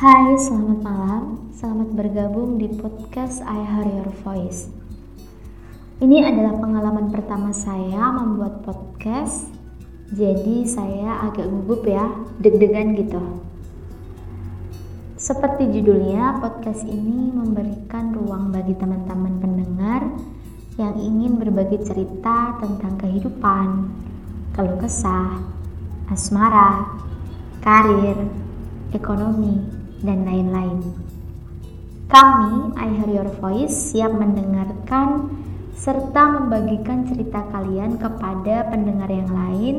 Hai, selamat malam. Selamat bergabung di podcast I Hear Your Voice. Ini adalah pengalaman pertama saya membuat podcast. Jadi saya agak gugup ya, deg-degan gitu. Seperti judulnya, podcast ini memberikan ruang bagi teman-teman pendengar yang ingin berbagi cerita tentang kehidupan, keluh kesah, asmara, karir, ekonomi, dan lain-lain. Kami, I Hear Your Voice, siap mendengarkan serta membagikan cerita kalian kepada pendengar yang lain.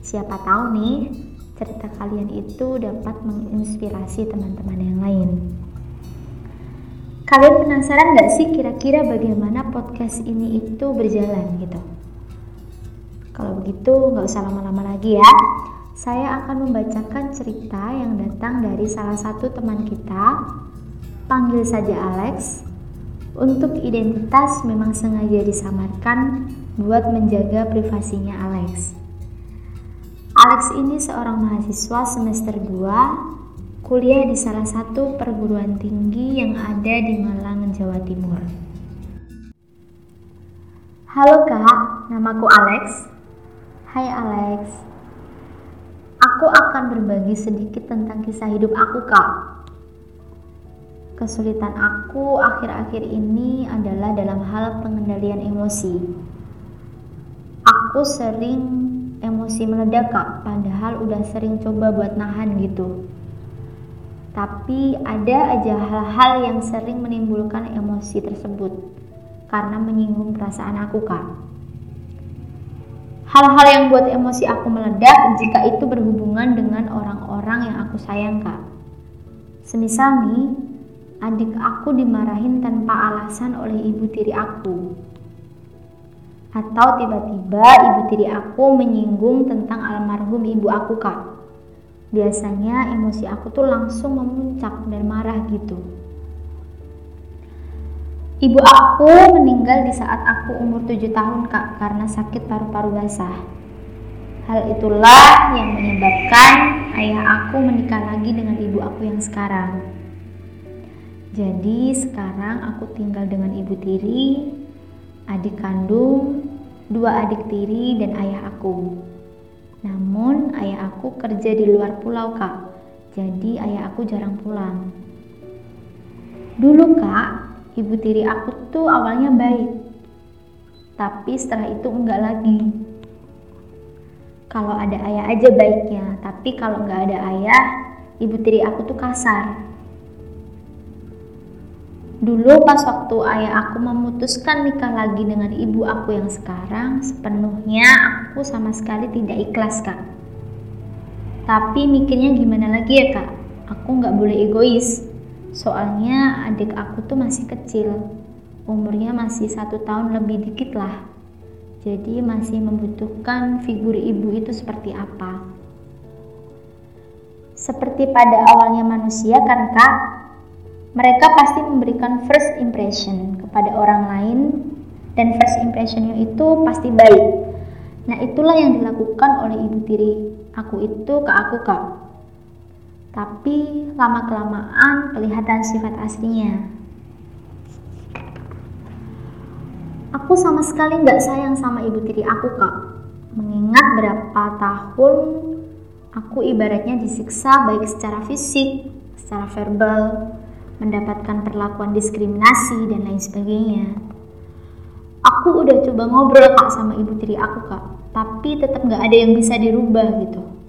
Siapa tahu nih, cerita kalian itu dapat menginspirasi teman-teman yang lain. Kalian penasaran gak sih kira-kira bagaimana podcast ini itu berjalan gitu? Kalau begitu nggak usah lama-lama lagi ya saya akan membacakan cerita yang datang dari salah satu teman kita. Panggil saja Alex. Untuk identitas memang sengaja disamarkan buat menjaga privasinya Alex. Alex ini seorang mahasiswa semester 2 kuliah di salah satu perguruan tinggi yang ada di Malang, Jawa Timur. Halo Kak, namaku Alex. Hai Alex, Aku akan berbagi sedikit tentang kisah hidup aku, Kak. Kesulitan aku akhir-akhir ini adalah dalam hal pengendalian emosi. Aku sering emosi meledak, Kak, padahal udah sering coba buat nahan gitu. Tapi ada aja hal-hal yang sering menimbulkan emosi tersebut karena menyinggung perasaan aku, Kak. Hal-hal yang buat emosi aku meledak jika itu berhubungan dengan orang-orang yang aku sayang kak. Semisal nih, adik aku dimarahin tanpa alasan oleh ibu tiri aku. Atau tiba-tiba ibu tiri aku menyinggung tentang almarhum ibu aku kak. Biasanya emosi aku tuh langsung memuncak dan marah gitu. Ibu aku meninggal di saat aku umur 7 tahun kak karena sakit paru-paru basah. Hal itulah yang menyebabkan ayah aku menikah lagi dengan ibu aku yang sekarang. Jadi sekarang aku tinggal dengan ibu tiri, adik kandung, dua adik tiri dan ayah aku. Namun ayah aku kerja di luar pulau kak, jadi ayah aku jarang pulang. Dulu kak, ibu tiri aku tuh awalnya baik tapi setelah itu enggak lagi kalau ada ayah aja baiknya tapi kalau nggak ada ayah ibu tiri aku tuh kasar Dulu pas waktu ayah aku memutuskan nikah lagi dengan ibu aku yang sekarang, sepenuhnya aku sama sekali tidak ikhlas kak. Tapi mikirnya gimana lagi ya kak? Aku nggak boleh egois. Soalnya adik aku tuh masih kecil, umurnya masih satu tahun lebih dikit lah. Jadi masih membutuhkan figur ibu itu seperti apa. Seperti pada awalnya manusia kan kak, mereka pasti memberikan first impression kepada orang lain dan first impressionnya itu pasti baik. Nah itulah yang dilakukan oleh ibu tiri aku itu ke aku kak tapi lama-kelamaan kelihatan sifat aslinya. Aku sama sekali nggak sayang sama ibu tiri aku kak. Mengingat berapa tahun aku ibaratnya disiksa baik secara fisik, secara verbal, mendapatkan perlakuan diskriminasi dan lain sebagainya. Aku udah coba ngobrol kak sama ibu tiri aku kak, tapi tetap nggak ada yang bisa dirubah gitu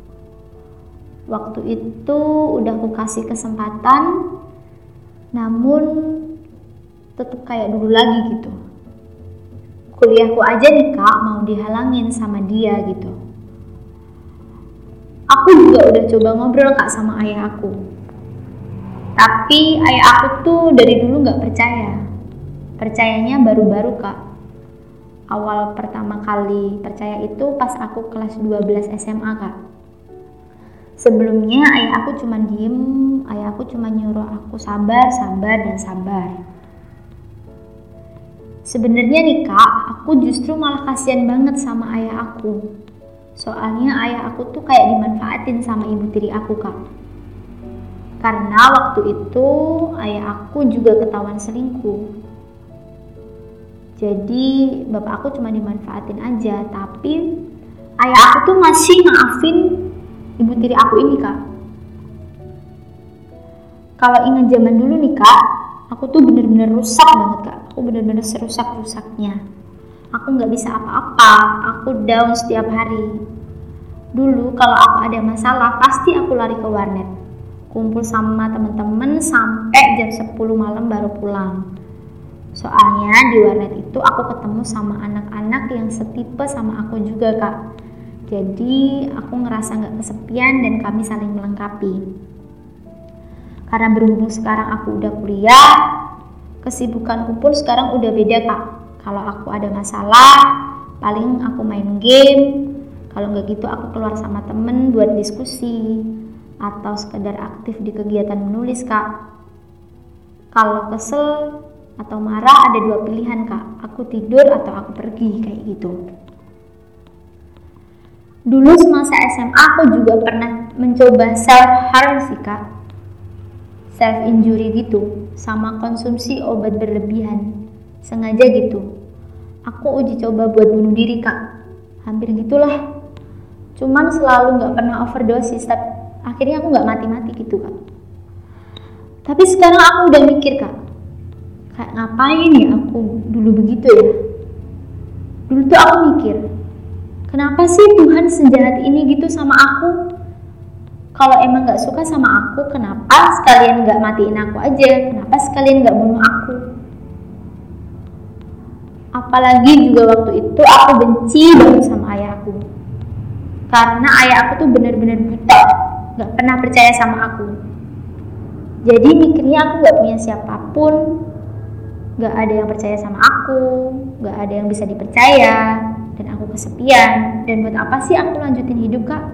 waktu itu udah aku kasih kesempatan namun tetap kayak dulu lagi gitu. Kuliahku aja nih kak mau dihalangin sama dia gitu. Aku juga udah coba ngobrol kak sama ayah aku. Tapi ayah aku tuh dari dulu gak percaya. Percayanya baru-baru kak. Awal pertama kali percaya itu pas aku kelas 12 SMA kak Sebelumnya ayah aku cuma diem, ayah aku cuma nyuruh aku sabar, sabar, dan sabar. Sebenarnya nih kak, aku justru malah kasihan banget sama ayah aku. Soalnya ayah aku tuh kayak dimanfaatin sama ibu tiri aku kak. karena waktu itu ayah aku juga ketahuan selingkuh jadi bapak aku cuma dimanfaatin aja tapi ayah aku tuh masih maafin ibu tiri aku ini kak. Kalau ingat zaman dulu nih kak aku tuh bener-bener rusak banget kak. Aku bener-bener serusak-rusaknya. Aku nggak bisa apa-apa. Aku down setiap hari. Dulu kalau aku ada masalah pasti aku lari ke warnet. Kumpul sama temen-temen sampai jam 10 malam baru pulang. Soalnya di warnet itu aku ketemu sama anak-anak yang setipe sama aku juga kak jadi aku ngerasa nggak kesepian dan kami saling melengkapi. Karena berhubung sekarang aku udah kuliah kesibukanku pun sekarang udah beda kak. Kalau aku ada masalah paling aku main game. Kalau nggak gitu aku keluar sama temen buat diskusi atau sekedar aktif di kegiatan menulis kak. Kalau kesel atau marah ada dua pilihan kak. Aku tidur atau aku pergi kayak gitu dulu semasa SMA aku juga pernah mencoba self harm sih kak. Self injury gitu sama konsumsi obat berlebihan. Sengaja gitu. Aku uji coba buat bunuh diri kak. Hampir gitulah. Cuman selalu nggak pernah overdosis tapi akhirnya aku nggak mati-mati gitu kak. Tapi sekarang aku udah mikir kak. Kayak ngapain ya aku dulu begitu ya? Dulu tuh aku mikir kenapa sih Tuhan sejahat ini gitu sama aku? Kalau emang nggak suka sama aku kenapa sekalian nggak matiin aku aja? Kenapa sekalian nggak bunuh aku? Apalagi juga waktu itu aku benci banget sama ayahku karena ayah aku tuh bener-bener buta nggak pernah percaya sama aku. Jadi mikirnya aku nggak punya siapa pun nggak ada yang percaya sama aku nggak ada yang bisa dipercaya dan aku kesepian. Dan buat apa sih aku lanjutin hidup kak?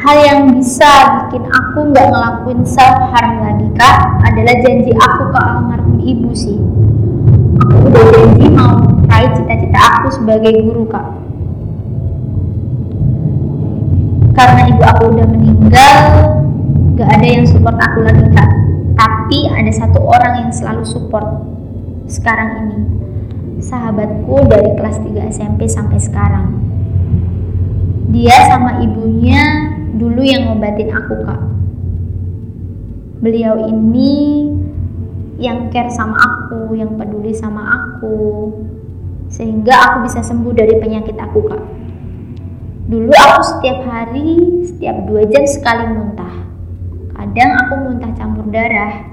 Hal yang bisa bikin aku nggak ngelakuin self harm lagi kak adalah janji aku ke almarhum ibu sih. Aku udah janji mau raih cita-cita aku sebagai guru kak. Karena ibu aku udah meninggal gak ada yang support aku lagi kak. Tapi ada satu orang yang selalu support sekarang ini sahabatku dari kelas 3 SMP sampai sekarang dia sama ibunya dulu yang ngobatin aku kak beliau ini yang care sama aku yang peduli sama aku sehingga aku bisa sembuh dari penyakit aku kak Dulu aku setiap hari, setiap dua jam sekali muntah. Kadang aku muntah campur darah.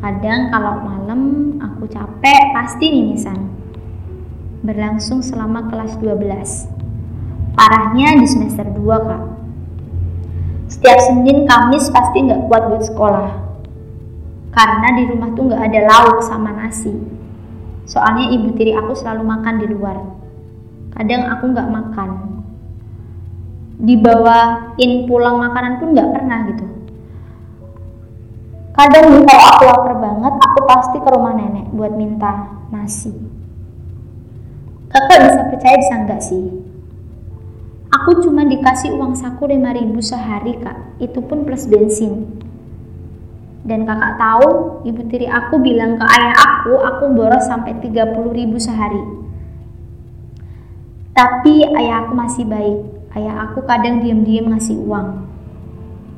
Kadang kalau malam aku capek pasti mimisan. Berlangsung selama kelas 12. Parahnya di semester 2 kak. Setiap Senin Kamis pasti nggak kuat buat sekolah. Karena di rumah tuh nggak ada lauk sama nasi. Soalnya ibu tiri aku selalu makan di luar. Kadang aku nggak makan, dibawain pulang makanan pun nggak pernah gitu kadang kalau aku lapar banget aku pasti ke rumah nenek buat minta nasi kakak bisa percaya bisa enggak sih? Aku cuma dikasih uang saku 5000 sehari kak. Itu pun plus bensin. Dan kakak tahu ibu tiri aku bilang ke ayah aku aku boros sampai 30 ribu sehari. Tapi ayah aku masih baik. Ayah aku kadang diam-diam ngasih uang.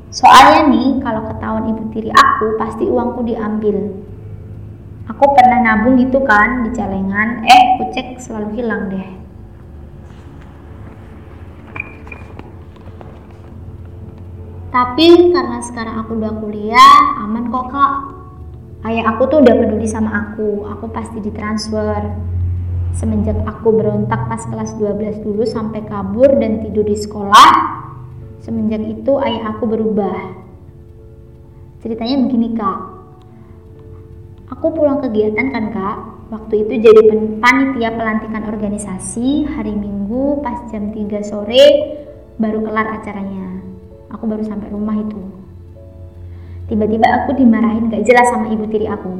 Soalnya nih, kalau ketahuan ibu tiri aku, pasti uangku diambil. Aku pernah nabung gitu kan di celengan, eh kucek selalu hilang deh. Tapi karena sekarang aku udah kuliah, aman kok kak. Ayah aku tuh udah peduli sama aku, aku pasti ditransfer Semenjak aku berontak pas kelas 12 dulu sampai kabur dan tidur di sekolah, semenjak itu ayah aku berubah. Ceritanya begini kak, aku pulang kegiatan kan kak, waktu itu jadi panitia pelantikan organisasi hari minggu pas jam 3 sore baru kelar acaranya. Aku baru sampai rumah itu. Tiba-tiba aku dimarahin gak jelas sama ibu tiri aku.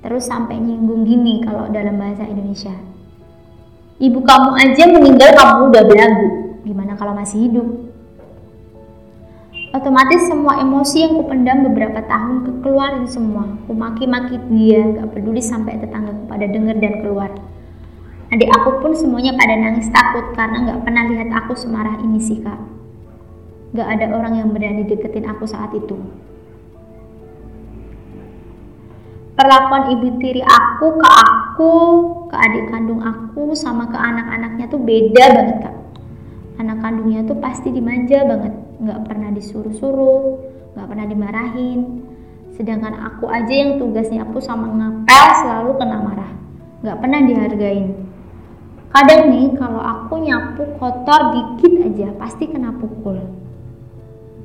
Terus sampai nyinggung gini kalau dalam bahasa Indonesia Ibu kamu aja meninggal kamu udah belagu. Gimana kalau masih hidup? Otomatis semua emosi yang kupendam beberapa tahun kekeluarin semua. Ku maki-maki dia, gak peduli sampai tetangga pada denger dan keluar. Adik aku pun semuanya pada nangis takut karena gak pernah lihat aku semarah ini sih kak. Gak ada orang yang berani deketin aku saat itu. Perlakuan ibu tiri aku ke aku, ke adik kandung aku, sama ke anak-anaknya tuh beda banget kak. Anak kandungnya tuh pasti dimanja banget nggak pernah disuruh-suruh nggak pernah dimarahin. Sedangkan aku aja yang tugasnya aku sama ngapel selalu kena marah. Nggak pernah dihargain. Kadang nih kalau aku nyapu kotor dikit aja pasti kena pukul.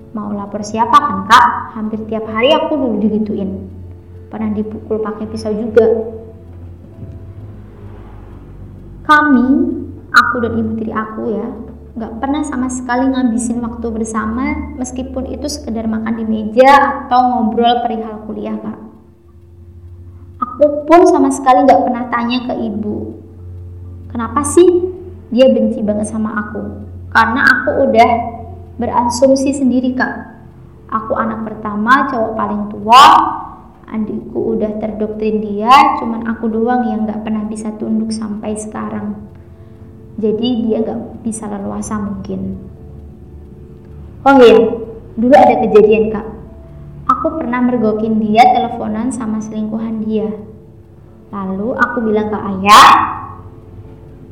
Mau lapor siapa kan kak? Hampir tiap hari aku dulu digituin. Pernah dipukul pakai pisau juga. Kami aku dan ibu tiri aku ya nggak pernah sama sekali ngabisin waktu bersama meskipun itu sekedar makan di meja atau ngobrol perihal kuliah kak. Aku pun sama sekali nggak pernah tanya ke ibu kenapa sih dia benci banget sama aku? Karena aku udah berasumsi sendiri kak. Aku anak pertama cowok paling tua adikku udah terdoktrin dia cuman aku doang yang nggak pernah bisa tunduk sampai sekarang jadi dia nggak bisa leluasa mungkin. Oh iya dulu ada kejadian kak. Aku pernah mergokin dia teleponan sama selingkuhan dia. Lalu aku bilang ke ayah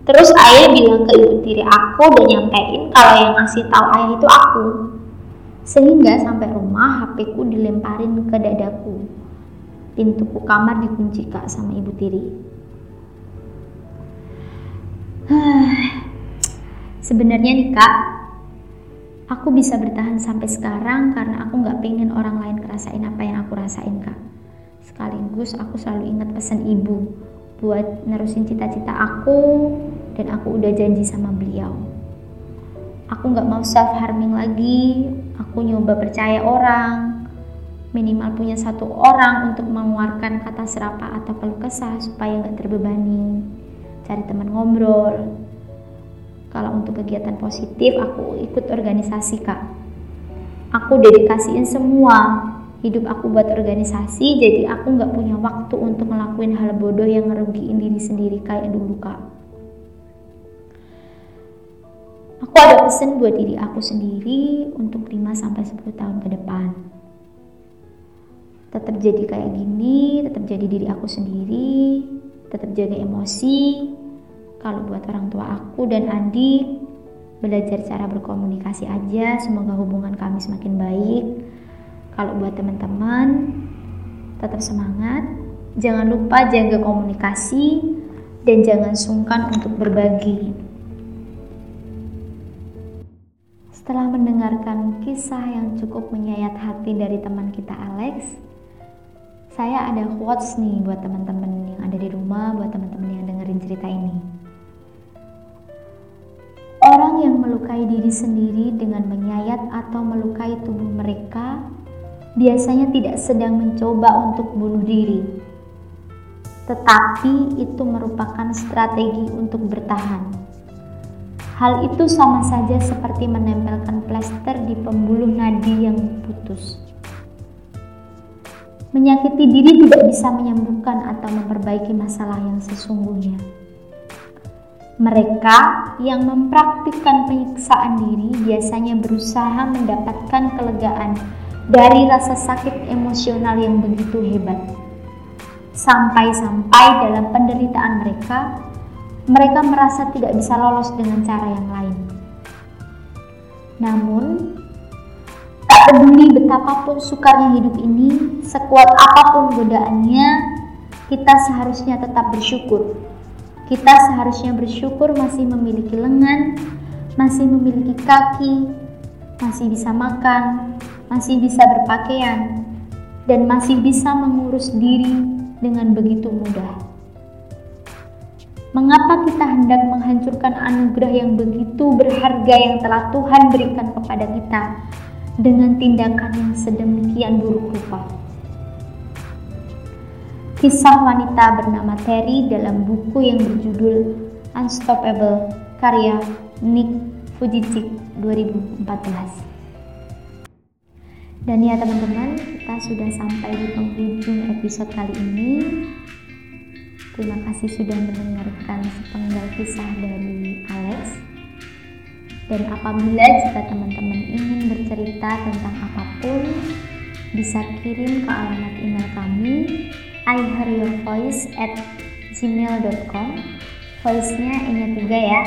terus ayah bilang ke ibu tiri aku dan nyampein kalau yang ngasih tahu ayah itu aku. Sehingga sampai rumah HP ku dilemparin ke dadaku. Pintuku kamar dikunci kak sama ibu tiri Sebenarnya nih kak, aku bisa bertahan sampai sekarang karena aku nggak pengen orang lain ngerasain apa yang aku rasain kak. Sekaligus aku selalu ingat pesan ibu buat nerusin cita-cita aku dan aku udah janji sama beliau. Aku nggak mau self harming lagi, aku nyoba percaya orang, minimal punya satu orang untuk mengeluarkan kata serapa atau keluh kesah supaya nggak terbebani cari teman ngobrol. Kalau untuk kegiatan positif aku ikut organisasi kak. Aku dedikasiin semua. Hidup aku buat organisasi jadi aku nggak punya waktu untuk ngelakuin hal bodoh yang ngerugiin diri sendiri kayak dulu kak. Aku ada pesan buat diri aku sendiri untuk 5-10 tahun ke depan. Tetap jadi kayak gini tetap jadi diri aku sendiri tetap jaga emosi. Kalau buat orang tua aku dan adik, belajar cara berkomunikasi aja, semoga hubungan kami semakin baik. Kalau buat teman-teman, tetap semangat, jangan lupa jaga komunikasi, dan jangan sungkan untuk berbagi. Setelah mendengarkan kisah yang cukup menyayat hati dari teman kita Alex, saya ada quotes nih buat teman-teman yang ada di rumah, buat teman-teman yang dengerin cerita ini. Orang yang melukai diri sendiri dengan menyayat atau melukai tubuh mereka biasanya tidak sedang mencoba untuk bunuh diri, tetapi itu merupakan strategi untuk bertahan. Hal itu sama saja seperti menempelkan plester di pembuluh nadi yang putus. Menyakiti diri tidak bisa menyembuhkan atau memperbaiki masalah yang sesungguhnya. Mereka yang mempraktikkan penyiksaan diri biasanya berusaha mendapatkan kelegaan dari rasa sakit emosional yang begitu hebat. Sampai-sampai dalam penderitaan mereka, mereka merasa tidak bisa lolos dengan cara yang lain. Namun, Tak peduli betapapun sukarnya hidup ini, sekuat apa pun godaannya, kita seharusnya tetap bersyukur. Kita seharusnya bersyukur masih memiliki lengan, masih memiliki kaki, masih bisa makan, masih bisa berpakaian, dan masih bisa mengurus diri dengan begitu mudah. Mengapa kita hendak menghancurkan anugerah yang begitu berharga yang telah Tuhan berikan kepada kita? dengan tindakan yang sedemikian buruk rupa. Kisah wanita bernama Terry dalam buku yang berjudul Unstoppable karya Nick Fujicik 2014. Dan ya teman-teman, kita sudah sampai di penghujung episode kali ini. Terima kasih sudah mendengarkan sepenggal kisah dari Alex. Dan apabila jika teman-teman ingin bercerita tentang apa pun, bisa kirim ke alamat email kami ihearyourvoice at gmail.com Voice-nya ingat juga ya.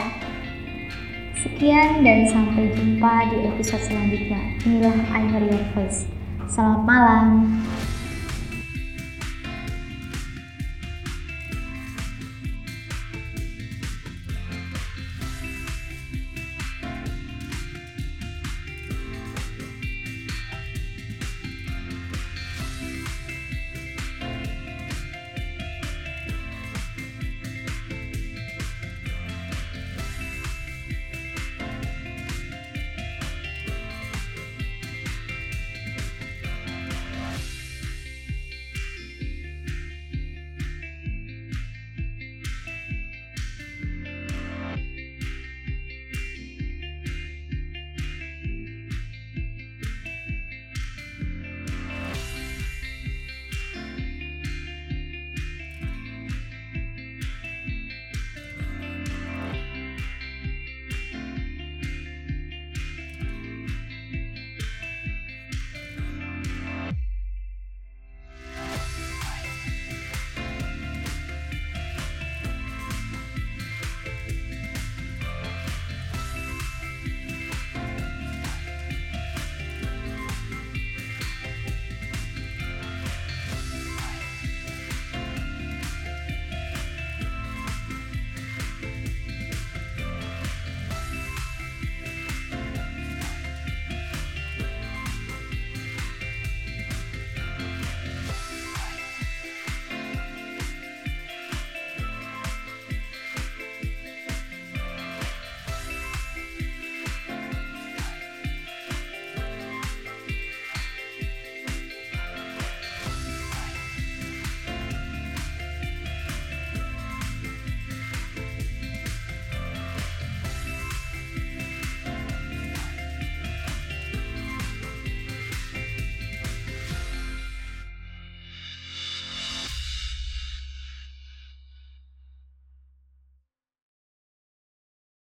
Sekian dan sampai jumpa di episode selanjutnya. Inilah I Hear Your Voice. Selamat malam.